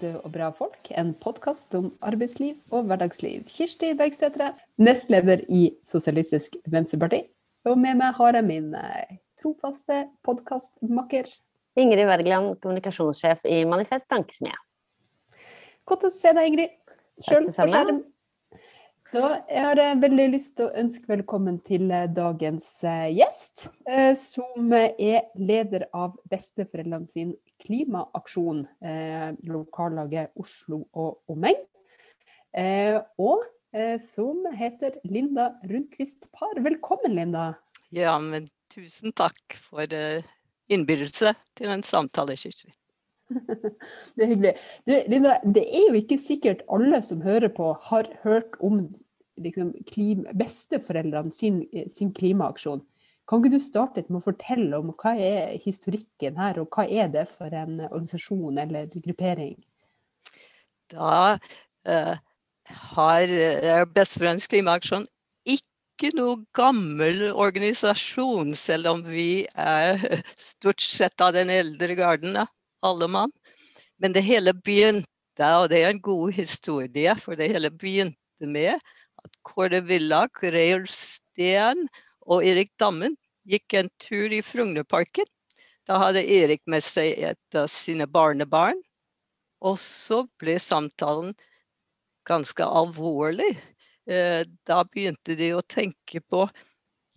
'Bergstø og bra folk', en podkast om arbeidsliv og hverdagsliv. Kirsti Bergstøtre, nestleder i Sosialistisk Venstreparti. Og med meg har jeg min eh, trofaste podkastmakker. Ingrid Wergeland, kommunikasjonssjef i Manifest Tankesmie. Godt å se deg, Ingrid. Sjøl på skjerm. Da jeg har jeg veldig lyst til å ønske velkommen til eh, dagens eh, gjest, eh, som er leder av besteforeldrene sin klimaaksjon, lokallaget Oslo og omegn. Og som heter Linda Rundquist Par. Velkommen, Linda. Ja, men tusen takk for innbydelse til en samtale, Kirsti. Det er hyggelig. Du, Linda, det er jo ikke sikkert alle som hører på, har hørt om liksom, klima, besteforeldrene sin, sin, klimaaksjon. Kan ikke du starte med å fortelle om hva er historikken her, og hva er det for en organisasjon eller gruppering? Da eh, har uh, Besteforeldrenes klimaaksjon ikke noe gammel organisasjon, selv om vi er stort sett av den eldre garden, alle mann. Men det hele begynte, og det er en god historie, for det hele begynte med at Kåre Villak, Reiulf Steen og Erik Dammen gikk en tur i Frognerparken. Da hadde Erik med seg et av sine barnebarn. Og så ble samtalen ganske alvorlig. Eh, da begynte de å tenke på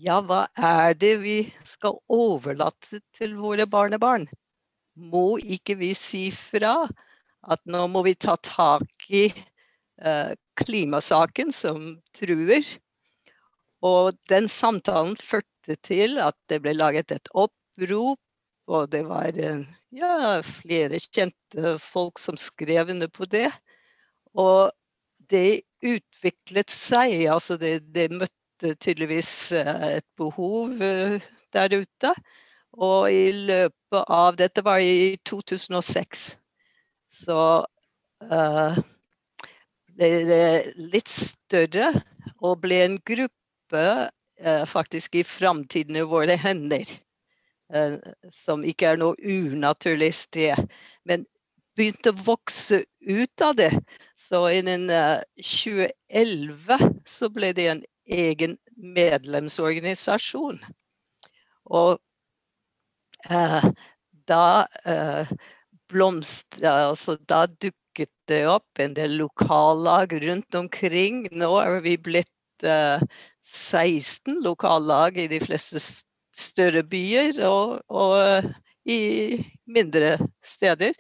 ja, hva er det vi skal overlate til våre barnebarn? Må ikke vi si fra at nå må vi ta tak i Eh, klimasaken som truer. Og den samtalen førte til at det ble laget et opprop, og det var eh, ja, flere kjente folk som skrev under på det. Og det utviklet seg, altså det, det møtte tydeligvis eh, et behov der ute. Og i løpet av Dette var i 2006. Så uh, ble litt større og ble en gruppe uh, faktisk i framtiden i våre hender. Uh, som ikke er noe unaturlig sted. Men begynte å vokse ut av det. Så innen eh, 2011 så ble det en egen medlemsorganisasjon. Og da eh, blomst, altså, da dukket det opp en del lokallag rundt omkring. Nå er vi blitt uh, eh, 16 lokallag i de fleste større byer og, og i mindre steder.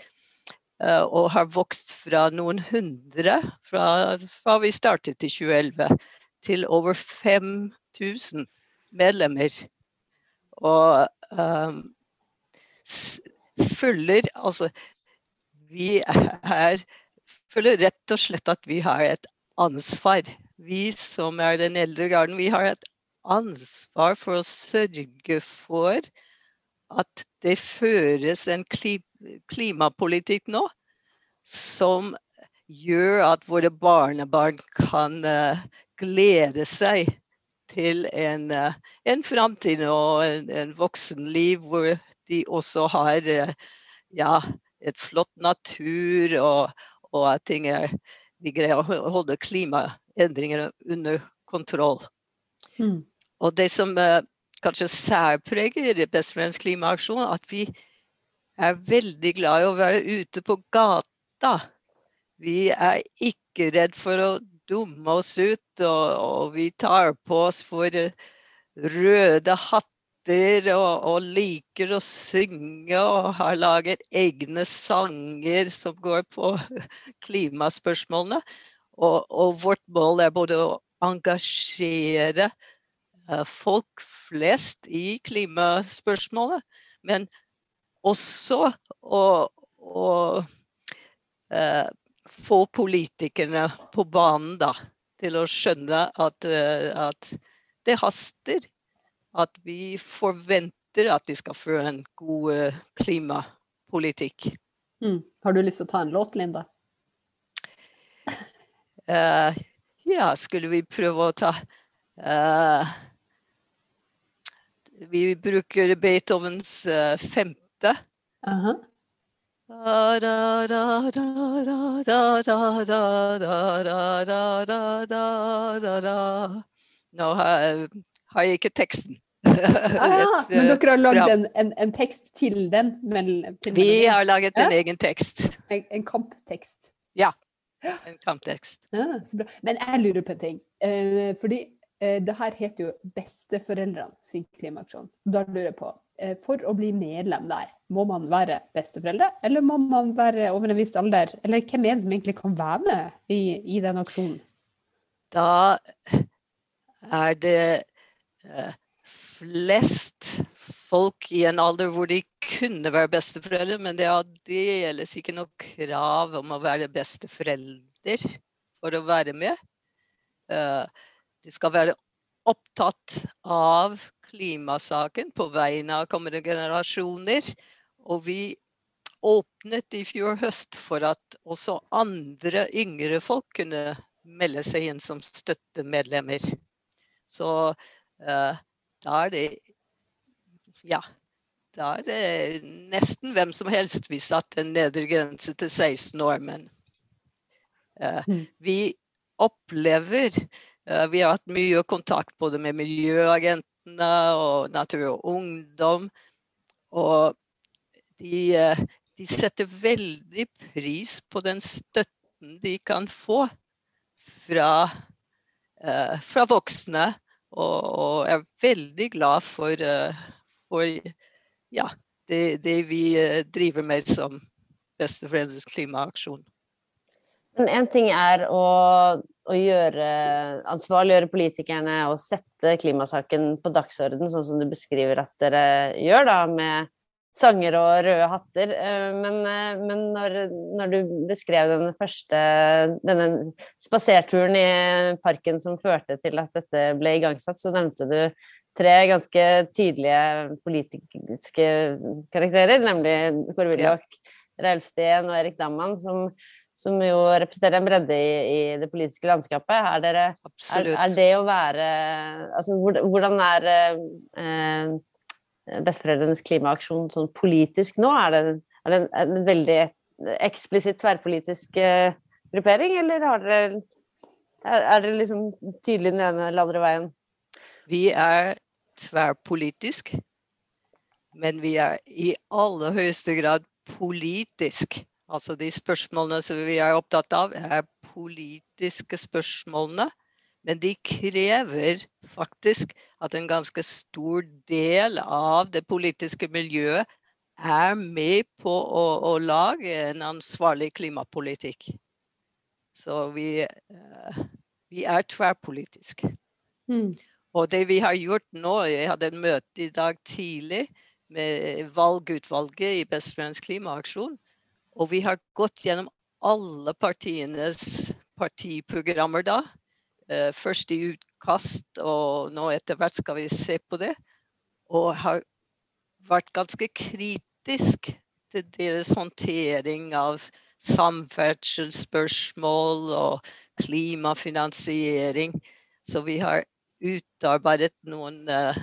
Og har vokst fra noen hundre fra, fra vi startet i 2011 til over 5000 medlemmer. Og um, følger Altså, vi er, føler rett og slett at vi har et ansvar. Vi som er den eldre garden, vi har et ansvar for å sørge for at det føres en klimapolitikk nå som gjør at våre barnebarn kan uh, glede seg til en, uh, en framtid og en, en voksenliv hvor de også har uh, ja, et flott natur, og, og at er, vi greier å holde klimaendringene under kontroll. Mm. Og det som uh, kanskje særpreger Besteforeldrenes klimaaksjon, at vi er veldig glad i å være ute på gata. Vi er ikke redd for å dumme oss ut, og, og vi tar på oss for røde hatter lytter og, og, liker å synge og har laget egne sanger som går på klimaspørsmålene. Og, og vårt mål er både å engasjere uh, folk flest i klimaspørsmålet, men også å, å uh, få politikerne på banen da, til å skjønne at, uh, at det haster at vi forventer at de skal føre en god eh, klimapolitikk. Mm. Har du lyst til å ta en låt, Linda? Uh, ja, skulle vi prøve å ta uh, Vi bruker Beethovens uh, femte. -huh. Nå har jeg ikke teksten. Ah, men dere har lagd en, en, en, tekst til den? Men, til Vi har laget en ja? egen tekst. En, en kamptekst? Ja. En kamptekst. Ja, men jeg lurer på en ting. Eh, fordi eh, det her heter jo Besteforeldrene sin klimaaksjon. Da lurer jeg på, eh, for å bli medlem der, må man være besteforeldre, eller må man være over en viss alder? Eller hvem er det som egentlig kan være med i, i den aksjonen? Da er det eh, flest folk i en alder hvor de kunne være besteforeldre, men det gjelder ikke noe krav om å være besteforelder for å være med. Uh, de skal være opptatt av klimasaken på vegne av kommende generasjoner. Og vi åpnet i fjor høst for at også andre yngre folk kunne melde seg inn som støttemedlemmer. Så da er det Ja. Da er det nesten hvem som helst vi satte en nedre grense til 16 år. Men uh, vi opplever uh, Vi har hatt mye kontakt både med miljøagentene og Natur og Ungdom. Og de, de setter veldig pris på den støtten de kan få fra, fra voksne og, og er veldig glad for, eh, for ja, det, det, vi eh, driver med som Besteforeldres klimaaksjon. Men én ting er å, å gjøre, ansvarliggjøre politikerne og sette klimasaken på dagsorden, sånn som du beskriver at dere gjør, da, med sanger og røde hatter. Eh, men, eh, men når, når, du beskrev den første denne spaserturen i parken som førte til at dette ble igangsatt, så nevnte du tre ganske tydelige politiske karakterer, nemlig Kåre Willoch, ja. Reilf Steen og Erik Damman, som, som jo representerer en bredde i, i, det politiske landskapet. Er, dere, er, er, det å være Altså, hvordan er eh, besteforeldrenes klimaaksjon sånn politisk nå? Er det, er det en, en, veldig eksplisitt tverrpolitisk uh, gruppering, eller har dere, er, er dere liksom tydelig den ene eller andre veien? Vi er tverrpolitisk, men vi er i aller høyeste grad politisk. Altså de spørsmålene som vi er opptatt av, er politiske spørsmålene. Men de krever faktisk at en ganske stor del av det politiske miljøet er med på å, å lage en ansvarlig klimapolitikk. Så vi, uh, vi er tverrpolitiske. Mm. Og det vi har gjort nå Jeg hadde et møte i dag tidlig med valgutvalget i Besteforeldrenes klimaaksjon. Og vi har gått gjennom alle partienes partiprogrammer da. Eh, først i utkast, og nå etter hvert skal vi se på det. Og har vært ganske kritisk til deres håndtering av samferdselsspørsmål og klimafinansiering. Så vi har utarbeidet noen uh,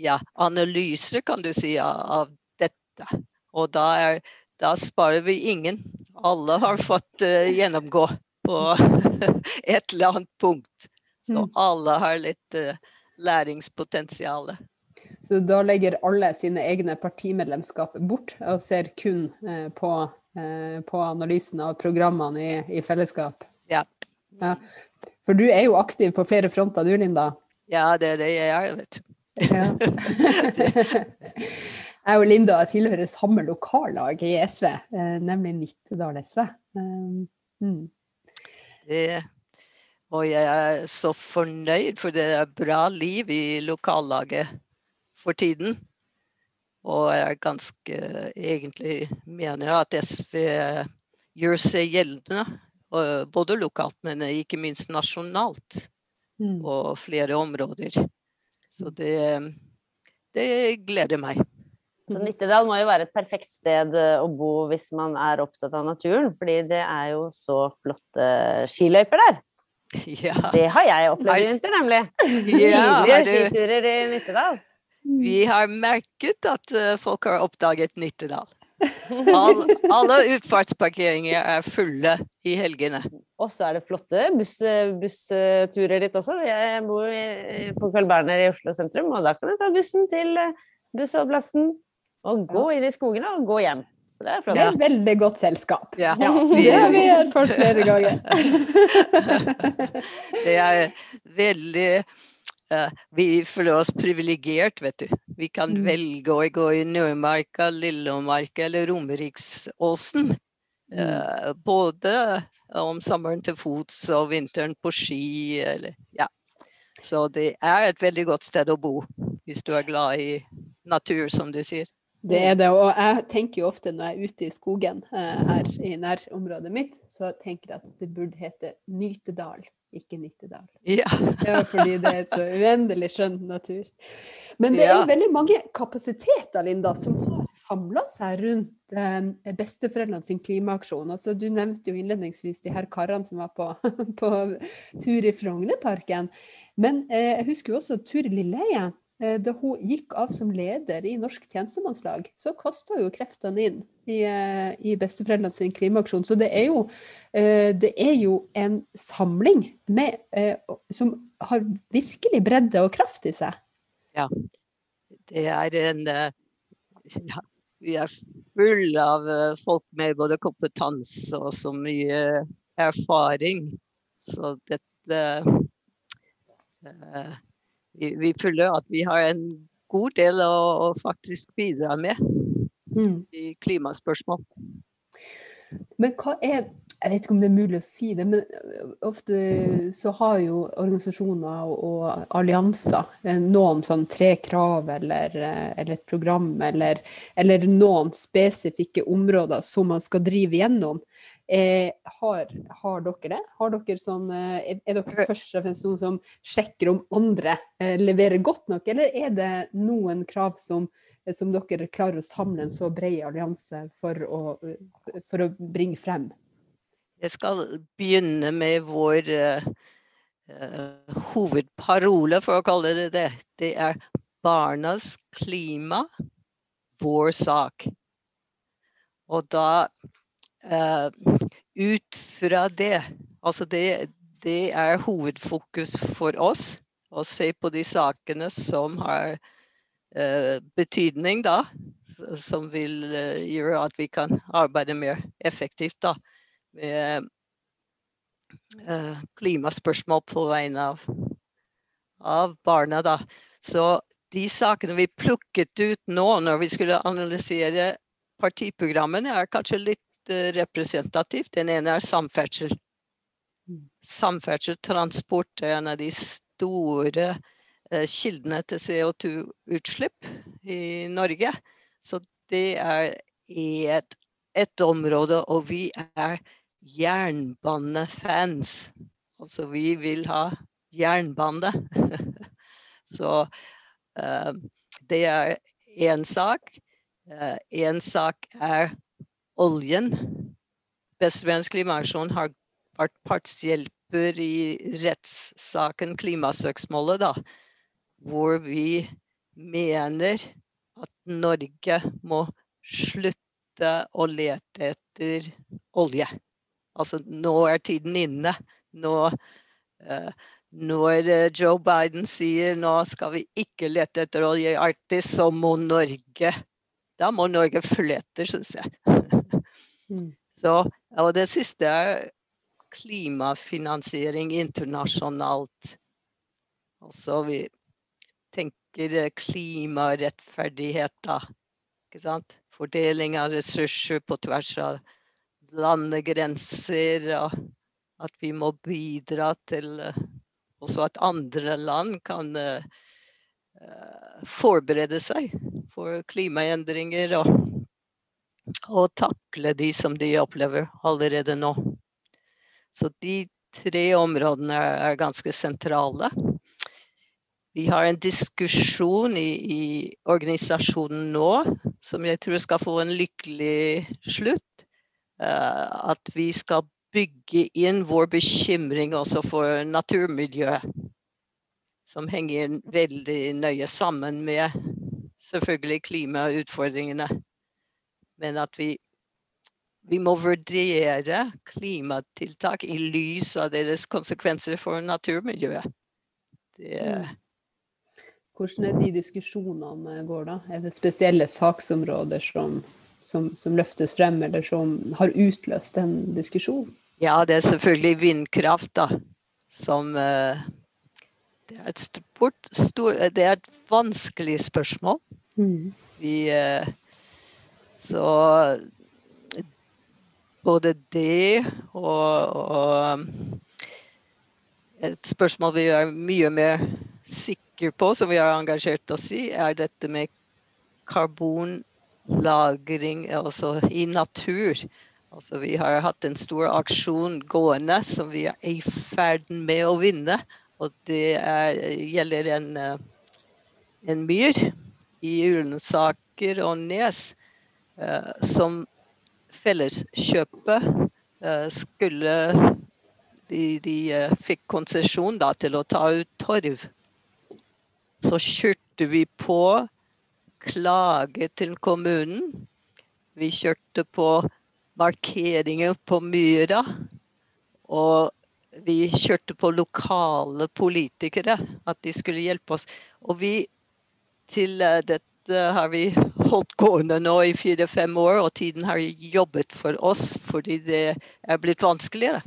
ja, analyser, kan du si, av dette. Og da, er, da, sparer vi ingen. Alle har fått uh, gjennomgå på et eller annet punkt. Så mm. alle har litt uh, læringspotensial. Så da legger alle sine egne partimedlemskap bort og ser kun uh, på, uh, på, analysen av programmene i, i fellesskap? Ja. ja. For du er jo aktiv på flere fronter du, Linda? Ja, det er det jeg er, vet du. Ja. jeg og Linda tilhører samme lokallag i SV, nemlig Nittedal SV. Mm. Det, og jeg er så fornøyd, for det er bra liv i lokallaget for tiden. Og jeg er ganske egentlig mener at SV gjør seg gjeldende, både lokalt, men ikke minst nasjonalt. Mm. På flere områder. Så det, det gleder meg. Så Nittedal må jo være et perfekt sted eh, å bo hvis man er opptatt av naturen, fordi det er jo så flotte skiløyper der. Ja. Det har jeg opplevd i vinter, nemlig. Ja, Nydelige skiturer i Nittedal. Vi har merket at eh, folk har oppdaget Nittedal. All, alle utfartsparkeringer er fulle i helgene. Og så er det flotte bussturer dit også. Jeg bor på Carl Berner i Oslo sentrum, og da kan du ta bussen til eh, bussholdeplassen og gå inn i skogene og gå hjem. Så det er flott. Det er et veldig godt selskap. Ja. ja det har vi erfart flere ganger. det er veldig Uh, vi føler oss privilegert, vet du. Vi kan mm. velge å gå i Nørmarka Lillemarka eller Romeriksåsen. Uh, både om sommeren til fots og vinteren på ski. Eller, ja. Så det er et veldig godt sted å bo hvis du er glad i natur, som du sier. Det er det, og jeg tenker jo ofte når jeg er ute i skogen eh, her i nærområdet mitt, så tenker jeg at det burde hete Nytedal ikke Nittedal. Ja. ja. Fordi det er så uendelig skjønn natur. Men det er veldig mange kapasiteter, Linda, som har samla seg rundt eh, besteforeldrene sin klimaaksjon. Altså, du nevnte jo innledningsvis de her karene som var på, på tur i Frognerparken. Men eh, jeg husker jo også Turi Lilleheie Eh, da hun gikk av som leder i Norsk tjenestemannslag, så kasta jo kreftene inn i, eh, i besteforeldrene sin klimaaksjon. Så det er, jo, eh, det er jo en samling med, som har virkelig bredde og kraft i seg. Ja. Det er en ja, Vi er full av folk med både kompetanse og så mye erfaring. Så dette vi, vi føler at vi har en god del å, å faktisk bidra med mm. i klimaspørsmål. Men hva er jeg vet ikke om det er mulig å si det, men ofte så har jo organisasjoner og allianser eh, noen sånn tre krav eller, eh, eller et program eller, eller, noen spesifikke områder som man skal drive gjennom. Eh, har, har, dere det? Har dere sånn, eh, er, dere først og fremst noen som sjekker om andre eh, leverer godt nok, eller er det noen krav som, som dere klarer å samle en så bred allianse for å, for å bringe frem? Jeg skal begynne med vår uh, hovedparole, for å kalle det det. Det er barnas klima, vår sak. Og da ut fra det, altså det, det, er hovedfokus for oss. Å se på de sakene som har uh, betydning, da. Som vil uh, gjøre at vi kan arbeide mer effektivt da, med klimaspørsmål på vegne av, av barna. Da. Så de sakene vi plukket ut nå når vi skulle analysere partiprogrammene, er kanskje litt representativt. Den ene er samferdsel. Mm. Samferdsel, transport er en av de store eh, kildene til CO2-utslipp i Norge. Så det er et, et område, og vi er jernbanefans. Altså vi vil ha jernbane. Så uh, det er én sak. Én uh, sak er oljen. Bestevenns klimaaksjon har vært partshjelper i rettssaken Klimasøksmålet, da, hvor vi mener at Norge må slutte å lete etter olje. Altså, nå er tiden inne. Nå, uh, når eh, Joe Biden sier nå skal vi ikke lete etter olje i Arktis, så må Norge Da må Norge flytte, syns jeg. Mm. Så, og det siste er klimafinansiering internasjonalt. Altså vi tenker klimarettferdighet, da. Ikke sant? Fordeling av ressurser på tvers av landegrenser. Og at vi må bidra til uh, også at andre land kan uh, forberede seg for klimaendringer. og og takle de som de opplever allerede nå. Så de tre områdene er ganske sentrale. Vi har en diskusjon i, i, organisasjonen nå som jeg tror skal få en lykkelig slutt. Uh, at vi skal bygge inn vår bekymring også for naturmiljøet. Som henger veldig nøye sammen med selvfølgelig klimautfordringene. Men at vi, vi må vurdere klimatiltak i lys av deres konsekvenser for naturmiljøet. Det, Mm. Hvordan er de diskusjonene går, da? Er det spesielle saksområder som, som, som løftes frem, eller som har utløst den diskusjonen? Ja, det er selvfølgelig vindkraft, da. Som eh, Det er et stort, stort, Det er et vanskelig spørsmål. Mm. Vi eh, Så både det og, og et spørsmål vi er mye mer sikre på, som vi har engasjert oss i, er dette med karbonlagring altså i natur. Altså, vi har hatt en stor aksjon gående som vi er i ferd med å vinne. Og det er, gjelder en, en myr i Ullensaker og Nes som Felleskjøpet eh, skulle De, de eh, fikk konsesjon til å ta ut torv. Så kjørte vi på klage til kommunen. Vi kjørte på markeringer på myra. Og vi kjørte på lokale politikere, at de skulle hjelpe oss. Og vi til eh, dette har vi holdt gående nå i fire-fem år, og tiden har jobbet for oss fordi det er blitt vanskeligere.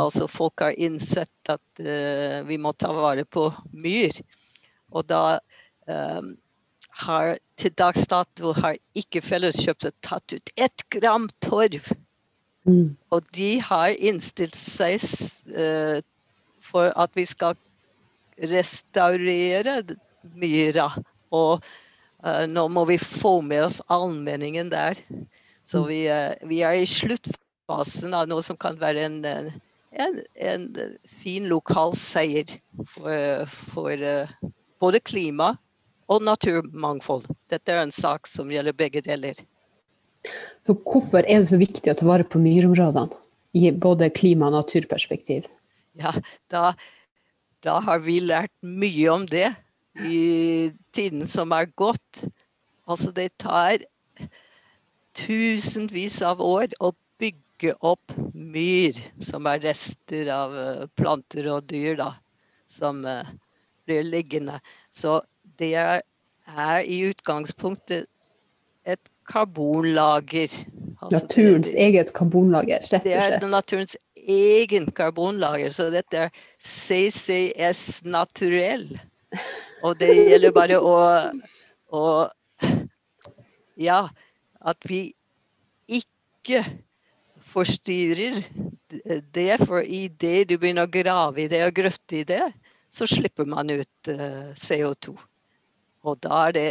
Altså folk har innsett at uh, vi må ta vare på myr. Og da um, har til dags dato har ikke Felleskjøpet tatt ut ett gram torv. Mm. Og de har innstilt seg uh, for at vi skal restaurere myra. Og nå må vi få med oss allmenningen der. Så vi, uh, vi er i sluttfasen av noe som kan være en, en, en fin lokal seier for, for både klima og naturmangfold. Dette er en sak som gjelder begge deler. Så hvorfor er det så viktig å ta vare på myrområdene i både klima- og naturperspektiv? Ja, da, da har vi lært mye om det i tiden som er gått. Altså det tar tusenvis av år å bygge opp myr, som er rester av eh, planter og dyr, da, som uh, blir liggende. Så det er i utgangspunktet et karbonlager. Altså naturens det, eget karbonlager, rett og slett. Det er naturens egen karbonlager, så dette er CCS naturell. Og det gjelder bare å, å Ja, at vi ikke forstyrrer det, for idet du begynner å grave i det og grøtte i det, så slipper man ut uh, CO2. Og da er det,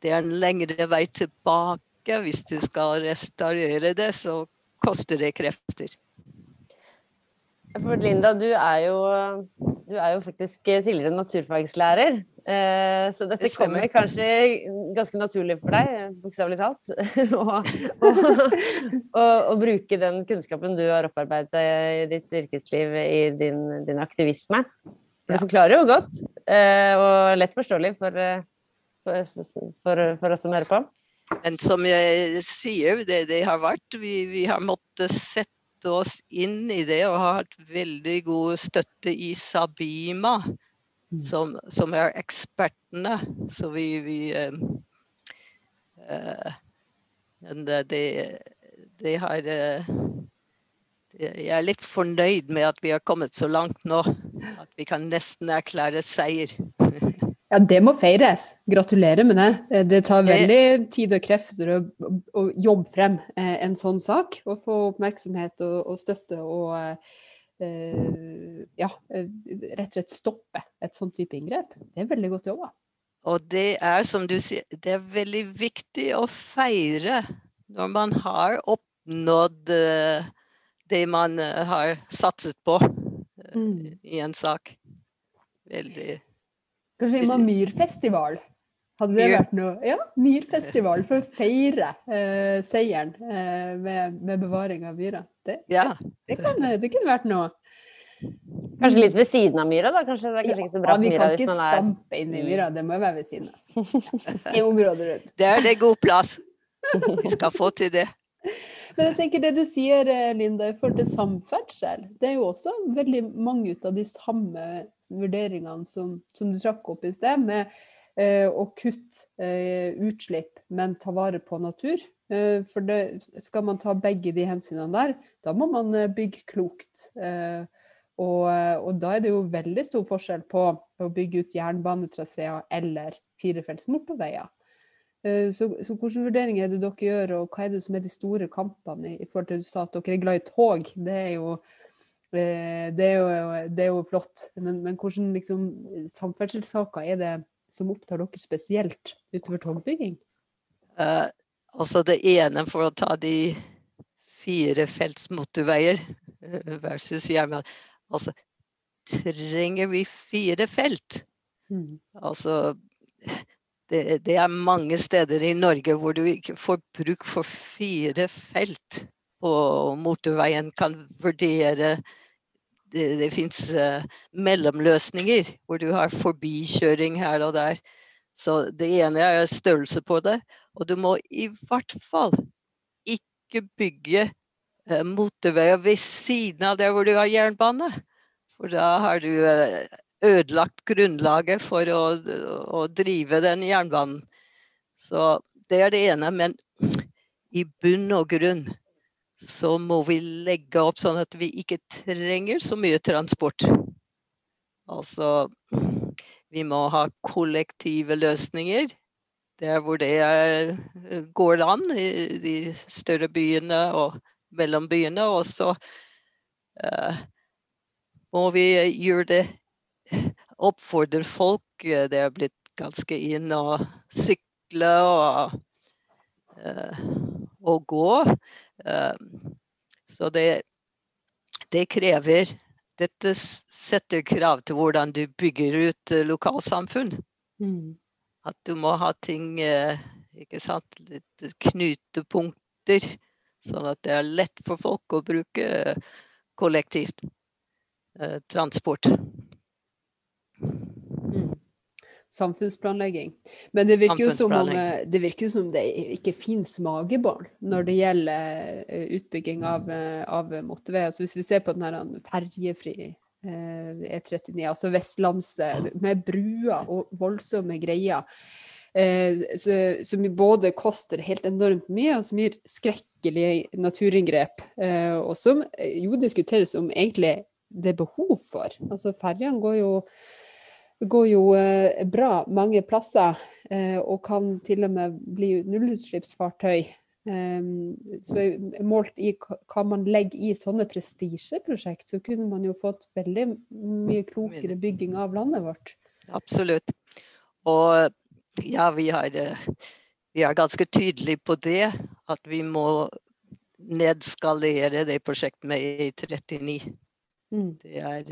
det er en lengre vei tilbake. Hvis du skal restaurere det, så koster det krefter. For Linda, du er jo, du er jo faktisk tidligere naturfagslærer. Eh, så dette kommer kanskje ganske naturlig for deg, bokstavelig talt. Å bruke den kunnskapen du har opparbeidet i ditt yrkesliv i din, din aktivisme. Det forklarer jo godt, eh, og lett forståelig for, for, for, for oss som hører på. Men som jeg sier, det, det har vært vi, vi har måttet sette oss inn i det og har hatt veldig god støtte i Sabima, som, som er ekspertene. Så vi, vi uh, uh, Men det, det har uh, Jeg er litt fornøyd med at vi har kommet så langt nå at vi kan nesten erklære seier. Ja, det må feires. Gratulerer med det. Det tar veldig tid og krefter å, å jobbe frem eh, en sånn sak. Og få oppmerksomhet og, og støtte og eh, ja, rett og slett stoppe et sånn type inngrep. Det er veldig godt jobba. Og det er som du sier, det er veldig viktig å feire når man har oppnådd det man har satset på mm. i en sak. Veldig Kanskje vi må ha myrfestival? Hadde det vært noe? Ja, myrfestival for å feire eh, seieren eh, med, med, bevaring av myra. Det, ja. det, kan, det, kunne vært noe. Kanskje litt ved siden av myra, da? Kanskje det er kanskje ja, ikke så bra for myra hvis man er Vi kan ikke stampe inn i myra, det må være ved siden av. I området rundt. Det er det god plass. Vi skal få til det. Men jeg tenker det du sier, eh, Linda, i forhold til samferdsel, det er jo også veldig mange av de samme vurderingene som, som du trakk opp i sted, med eh, å kutte eh, utslipp, men ta vare på natur. Eh, for det, skal man ta begge de hensynene der, da må man eh, bygge klokt. Eh, og, og, da er det jo veldig stor forskjell på å bygge ut jernbanetraseer eller firefelts motorveier. Eh, så, så hvilke vurderinger er det dere gjør, og hva er det som er de store kampene i forhold til du sa at dere er glad i tog? Det er jo, eh, det er jo, det er jo flott. Men, men hvilke liksom, samferdselssaker er det som opptar dere spesielt utover togbygging? Uh, altså det ene for å ta de firefelts motorveier versus jernbane. Altså trenger vi fire felt? Mm. Altså det, er mange steder i Norge hvor du ikke får bruk for fire felt. Og motorveien kan vurdere Det, det fins uh, eh, mellomløsninger hvor du har forbikjøring her og der. Så det ene er størrelse på det. Og du må i hvert fall ikke bygge uh, motorveier ved siden av der hvor du har jernbane. For da har du uh, ødelagt grunnlaget for å, å, drive den jernbanen. Så det er det ene. Men i bunn og grunn så må vi legge opp sånn at vi ikke trenger så mye transport. Altså vi må ha kollektive løsninger der hvor det er, går an i de større byene og mellom byene. Og så uh, må vi gjøre det oppfordrer folk. Eh, det er blitt ganske inn å sykle og, uh, og gå. Uh, så det, det krever Dette setter krav til hvordan du bygger ut lokalsamfunn. Mm. At du må ha ting ikke sant, litt knutepunkter, sånn at det er lett for folk å bruke kollektivt transport. Samfunnsplanlegging. Men det virker jo som om eh, det, virker som det ikke finnes magebarn når det gjelder eh, utbygging av, eh, av motorveier. Altså hvis vi ser på den ferjefri E39, e altså vestlands med bruer og voldsomme greier. som både koster helt enormt mye, og som gir skrekkelige naturinngrep. og som jo diskuteres om egentlig det er behov for. Altså Ferjene går jo går jo eh, bra mange plasser, eh, og kan til og med bli nullutslippsfartøy. Um, så målt i hva man legger i sånne prestisjeprosjekt, så kunne man jo fått veldig mye klokere bygging av landet vårt. Absolutt. Og ja, vi har, eh, vi er ganske tydelige på det. At vi må nedskalere det prosjektet med E39. Mm. Det er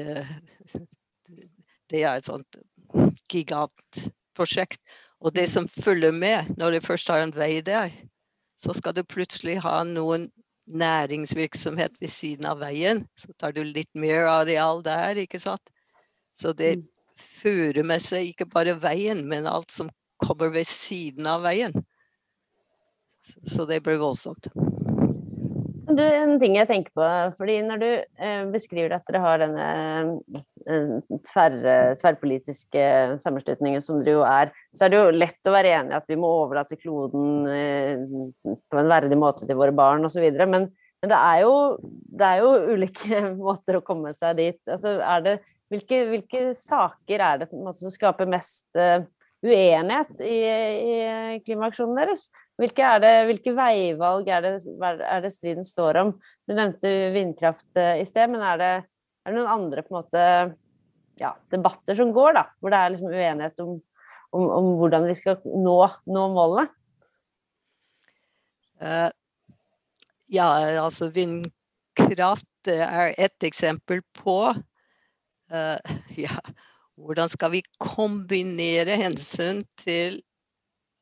det er et sånt gigantprosjekt. Og det som følger med når du først har en vei der, så skal du plutselig ha noen næringsvirksomhet ved siden av veien. Så tar du litt mer areal der, ikke sant. Så det mm. fører med seg ikke bare veien, men alt som kommer ved siden av veien. Så det blir voldsomt. Du, en ting jeg tenker på, fordi når du eh, beskriver at dere har denne eh, tverr, tverrpolitiske sammenslutningen som dere jo er, så er det jo lett å være enig i at vi må overlate kloden eh, på en verdig måte til våre barn osv. Men, men det, er jo, det er jo ulike måter å komme seg dit. Altså, det, hvilke, hvilke, saker er det måte, som skaper mest uh, uenighet i, i klimaaksjonen deres? Hvilke, det, hvilke veivalg er det, er det, striden står om? Du nevnte vindkraft eh, i sted, men er det, er det noen andre måte, ja, debatter som går, da, hvor det er liksom uenighet om, om, om, hvordan vi skal nå, nå målene? Uh, ja, altså vindkraft er ett eksempel på uh, ja, hvordan skal vi kombinere hensyn til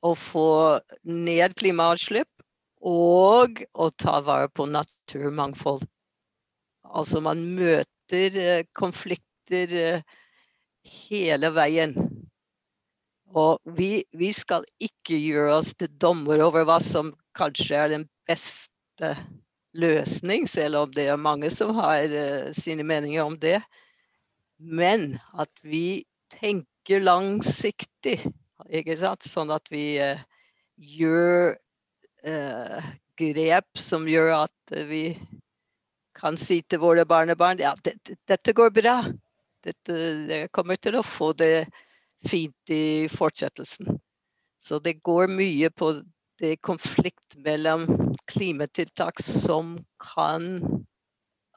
å få ned klimautslipp og å ta vare på naturmangfold. Altså man møter eh, konflikter eh, hele veien. Og vi, vi, skal ikke gjøre oss til dommer over hva som kanskje er den beste løsning, selv om det er mange som har uh, sine meninger om det. Men at vi tenker langsiktig, ikke sant? sånn at vi uh, gjør uh, grep som gjør at vi kan si til våre barnebarn ja, dette, dette går bra. Dette, dere kommer til å få det fint i fortsettelsen. Så det går mye på det konflikt mellom klimatiltak som kan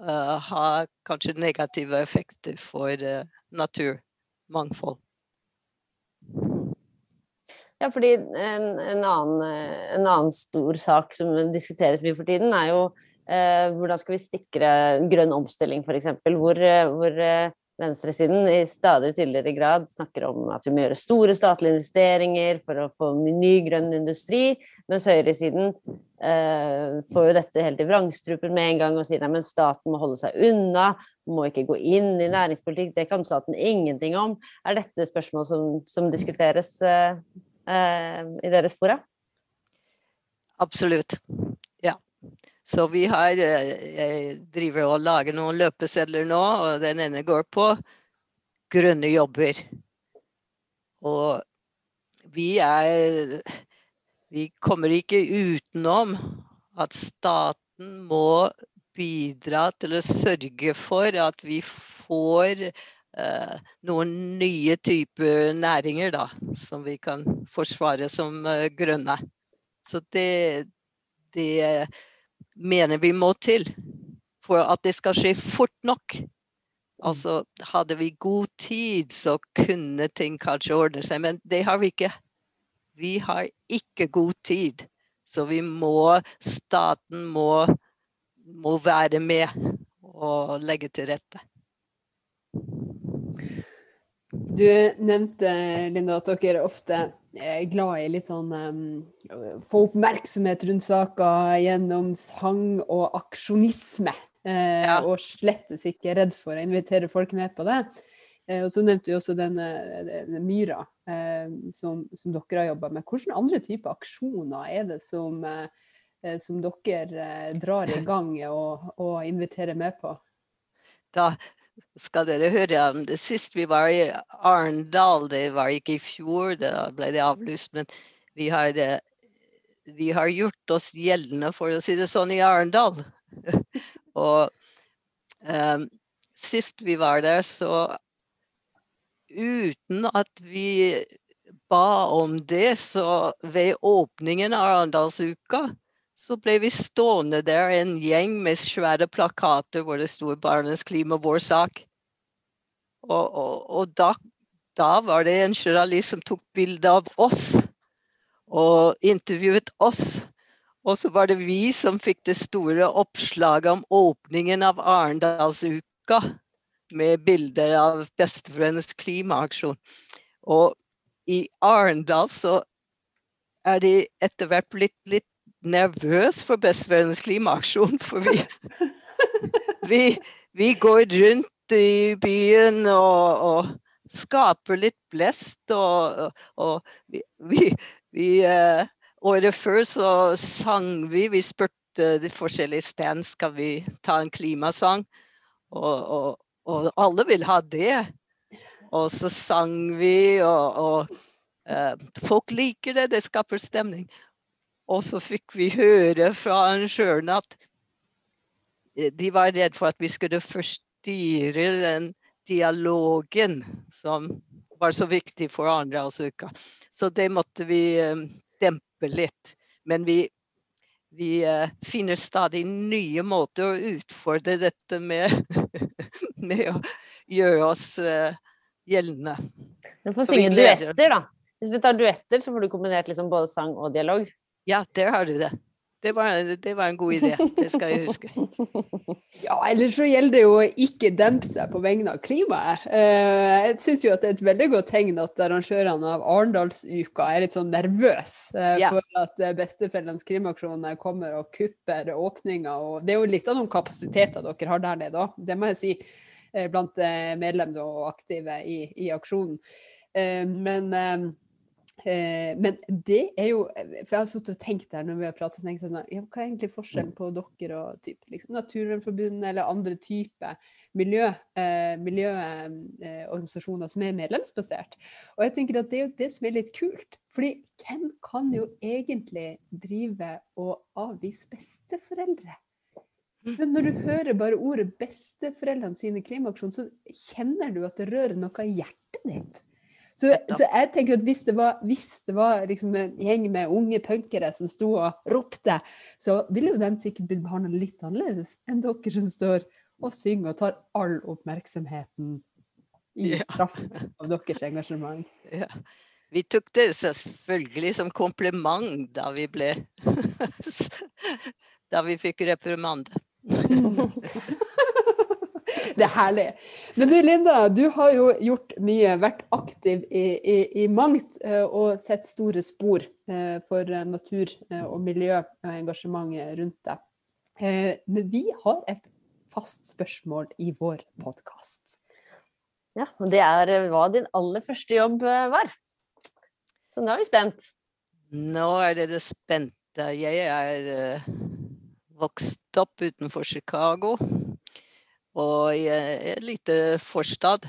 uh, ha kanskje negative effekter for uh, naturmangfold. Ja, fordi en, en, annen, en, annen, stor sak som diskuteres mye for tiden, er jo eh, hvordan skal vi sikre grønn omstilling, f.eks. Hvor, hvor eh, venstresiden i stadig tydeligere grad snakker om at vi må gjøre store statlige investeringer for å få ny grønn industri, mens høyresiden eh, får jo dette helt i vrangstrupen med en gang og sier at staten må holde seg unna, må ikke gå inn i næringspolitikk, det kan staten ingenting om. Er dette spørsmål som, som diskuteres eh, eh, i deres fora? Absolutt. Så vi har eh, Jeg driver og lager noen løpesedler nå, og den ene går på grønne jobber. Og vi er Vi kommer ikke utenom at staten må bidra til å sørge for at vi får noen nye typer næringer da, som vi kan forsvare som uh, grønne. Så det, det mener vi må til for at det skal skje fort nok. Mm. Altså, hadde vi god tid, så kunne ting kanskje ordne seg, men det har vi ikke. Vi har ikke god tid. Så vi må Staten må, må være med og legge til rette. Du nevnte, Linda, at dere ofte er glad i litt sånn um, Få oppmerksomhet rundt saker gjennom sang og aksjonisme. Uh, ja. Og slettes ikke redd for å invitere folk med på det. Uh, og så nevnte du også denne, denne myra uh, som, som, dere har jobba med. Hvilke andre typer aksjoner er det som, som dere drar i gang og, og inviterer med på? Da skal dere høre om det sist vi var i Arendal. Det var ikke i fjor, da ble det avlyst. Men vi har, vi har gjort oss gjeldende, for å si det sånn, i Arendal. og um, sist vi var der, så uten at vi ba om det, så ved åpningen av Arendalsuka så ble vi stående der, en gjeng med svære plakater hvor det sto 'Barnas klima, vår sak'. Og, og, og da, da, var det en journalist som tok bilde av oss og intervjuet oss. Og så var det vi som fikk det store oppslaget om åpningen av Arendalsuka med bilder av besteforeldrenes klimaaksjon. Og i Arendal så er de etter hvert blitt litt nervøs for Besteforeldrenes klimaaksjon. For vi, vi, vi, går rundt i byen og, og skaper litt blest. Og, og vi, vi uh, Året før så sang vi. Vi spurte de forskjellige stand skal vi ta en klimasang. Og, og alle vil ha det. Og så sang vi, og, uh, folk liker det. Det skaper stemning. Og så fikk vi høre fra arrangørene at eh, de var redd for at vi skulle forstyrre den dialogen som var så viktig for Arendalsuka. Så det måtte vi um, dempe litt. Men vi, vi uh, finner stadig nye måter å utfordre dette med, med å gjøre oss gjeldende. Du får synge duetter, da. Hvis du tar duetter, så får du kombinert liksom både sang og dialog. Ja, der har du det. Det var, det var, en god idé, det skal jeg huske. Ja, ellers så gjelder det jo å ikke dempe seg på vegne av klimaet. Eh, jeg syns jo at det er et veldig godt tegn at arrangørene av Arendalsuka er litt sånn nervøse eh, ja. for at Bestefellens besteforeldrenes klimaaksjon kommer og kupper åpninga. Og det er jo litt av noen kapasiteter dere har der nede òg, det må jeg si, blant medlemmer og aktive i, i aksjonen. Men Eh, men det er jo For jeg har sittet og tenkt der når vi har pratet sånn, sånn ja, Hva er egentlig forskjellen på dere og typ, liksom, Naturvernforbundet eller andre typer miljøorganisasjoner eh, eh, som er medlemsbasert? Og jeg tenker at det er jo det som er litt kult. fordi hvem kan jo egentlig drive og avvise besteforeldre? Så når du hører bare ordet 'besteforeldrene sine klimaaksjon', så kjenner du at det rører noe i hjertet ditt. Så, så, jeg tenker at hvis det var, hvis det var liksom en gjeng med unge punkere som sto og ropte, så ville jo de sikkert blitt behandla litt annerledes enn dere som står og synger og tar all oppmerksomheten i kraft av deres engasjement. Ja. Vi tok det selvfølgelig som kompliment da vi ble Da vi fikk reprimande. Det er herlig. Men du Linda, du har jo gjort mye, vært aktiv i, i, i mangt eh, og sett store spor eh, for natur- eh, og miljøengasjementet rundt deg. Men vi har et fast spørsmål i vår podkast. Ja, og det er hva din aller første jobb var. Så nå er vi spent. Nå er dere spente. Jeg er vokst opp utenfor Chicago og i en liten forstad.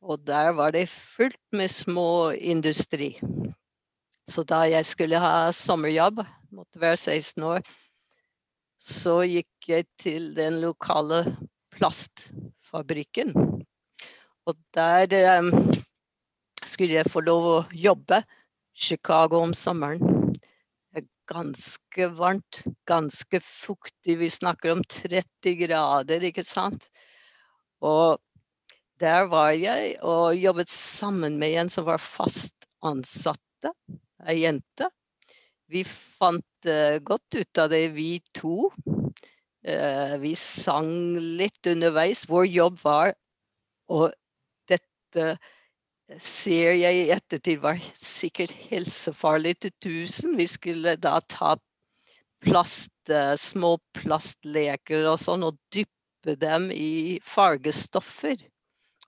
Og der var det fullt med små industri. Så da jeg skulle ha sommerjobb, måtte være 16 år, så gikk jeg til den lokale plastfabrikken. Og der um, skulle jeg få lov å jobbe. Chicago om sommeren ganske varmt, ganske fuktig. Vi snakker om 30 grader, ikke sant. Og der var jeg og jobbet sammen med en som var fast ansatte, ei jente. Vi fant uh, godt ut av det, vi to. Uh, vi sang litt underveis. Vår jobb var å dette ser jeg i ettertid var sikkert helsefarlig til tusen. Vi skulle da ta plast, eh, små plastleker og sånn og dyppe dem i fargestoffer.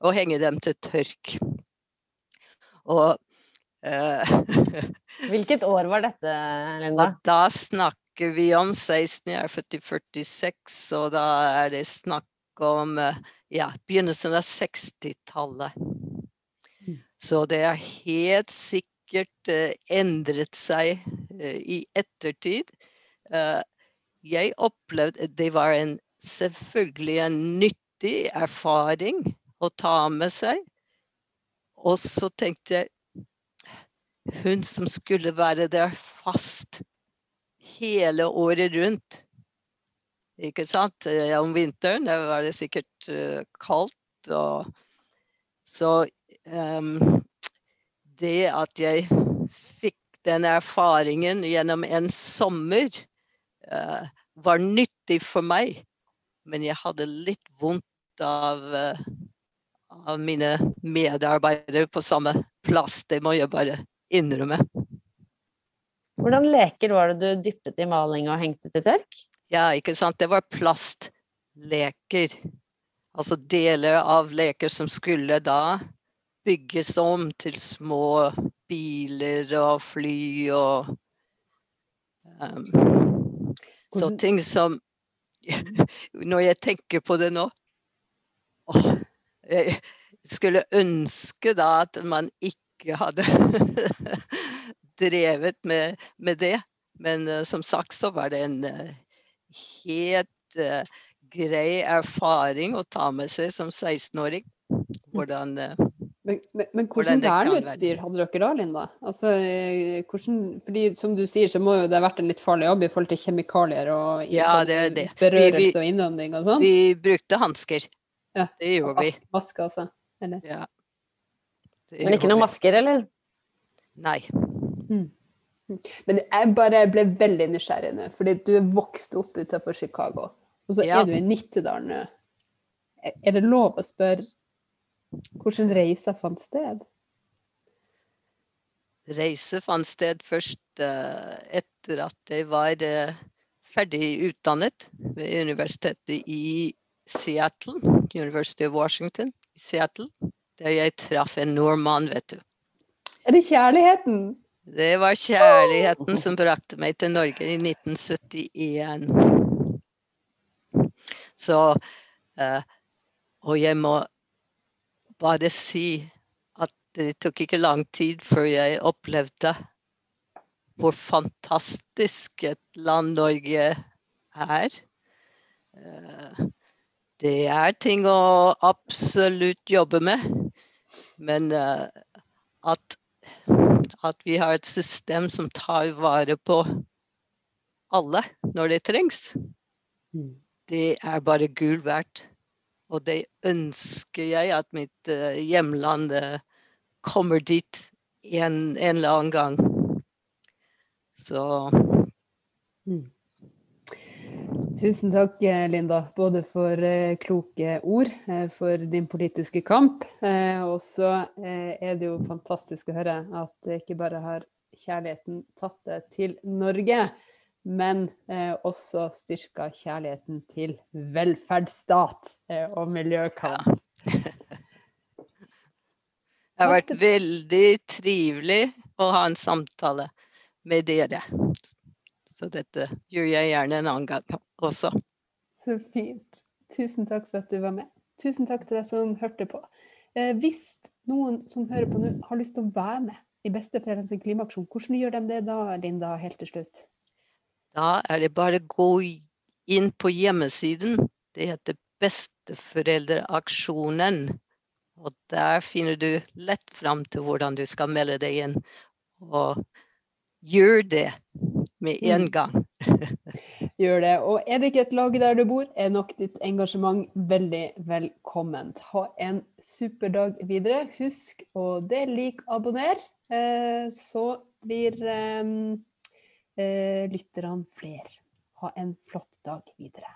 Og henge dem til tørk. Og uh, Hvilket år var dette, Linda? Da snakker vi om 16, jeg er født i 46, og da er det snakk om uh, ja, begynnelsen av 60-tallet. Så det har helt sikkert uh, endret seg uh, i ettertid. Uh, jeg opplevde Det var en, selvfølgelig en nyttig erfaring å ta med seg. Og så tenkte jeg Hun som skulle være der fast hele året rundt. Ikke sant? Om vinteren var det sikkert kaldt. Og så um, det at jeg fikk den erfaringen gjennom en sommer, uh, var nyttig for meg. Men jeg hadde litt vondt av, uh, av mine medarbeidere på samme plass. Det må jeg bare innrømme. Hvordan leker var det du dyppet i maling og hengte til tørk? Ja, ikke sant. Det var plastleker. Altså deler av leker som skulle da bygges om til små biler og fly og um, Så ting som Når jeg tenker på det nå åh, Jeg skulle ønske da at man ikke hadde drevet med, med, det. Men uh, som sagt så var det en uh, helt uh, grei erfaring å ta med seg som 16-åring. Hvordan men, men, men hvordan verneutstyr hadde dere da, Linda? Altså, eh, hvordan, fordi Som du sier, så må jo det ha vært en litt farlig jobb i forhold til kjemikalier og ja, det det. berørelse vi, vi, og innånding og sånt? Vi brukte hansker. Ja. Det gjorde vi. Masker også? Eller? Ja. Men ikke noen masker, eller? Nei. Mm. Men jeg bare ble veldig nysgjerrig nå, fordi du er vokst opp utenfor Chicago. Og så ja. er du i Nittedal nå. Er det lov å spørre hvordan reisa fant sted? Reise fant sted først uh, etter at jeg var uh, ferdig utdannet ved universitetet i Seattle, University of Washington i Seattle, der jeg traff en nordmann, vet du. Er det kjærligheten? Det var kjærligheten som brakte meg til Norge i 1971. Så uh, Og jeg må bare si at det tok ikke lang tid før jeg opplevde hvor fantastisk et land Norge er. Uh, det er ting å absolutt jobbe med, men uh, at at vi har et system som tar vare på alle når det trengs. Mm. Det er bare gul verdt. Og det ønsker jeg at mitt uh, hjemland uh, kommer dit en, en, eller annen gang. Så mm. Tusen takk, eh, Linda, både for eh, kloke ord, eh, for din politiske kamp. Og så er det jo fantastisk å høre at ikke bare har kjærligheten tatt deg til Norge, men også styrka kjærligheten til velferdsstat og miljøkamp. Ja. Det har vært veldig trivelig å ha en samtale med dere. Så dette gjør jeg gjerne en annen gang også. Så fint. Tusen takk for at du var med. Tusen takk til deg som hørte på. Eh, hvis noen som hører på nå, har lyst til å være med i Besteforeldrenes klimaaksjon, hvordan gjør de det da, Linda, helt til slutt? Da er det bare å gå inn på hjemmesiden. Det heter Besteforeldreaksjonen. Og der finner du lett fram til hvordan du skal melde deg inn. Og gjør det med en mm. gang. Gjør det. Og er det ikke et lag der du bor, er nok ditt engasjement veldig velkomment. Ha en super dag videre. Husk å del, like, abonner. Eh, så blir eh, han lytterne flere. Ha en flott dag videre.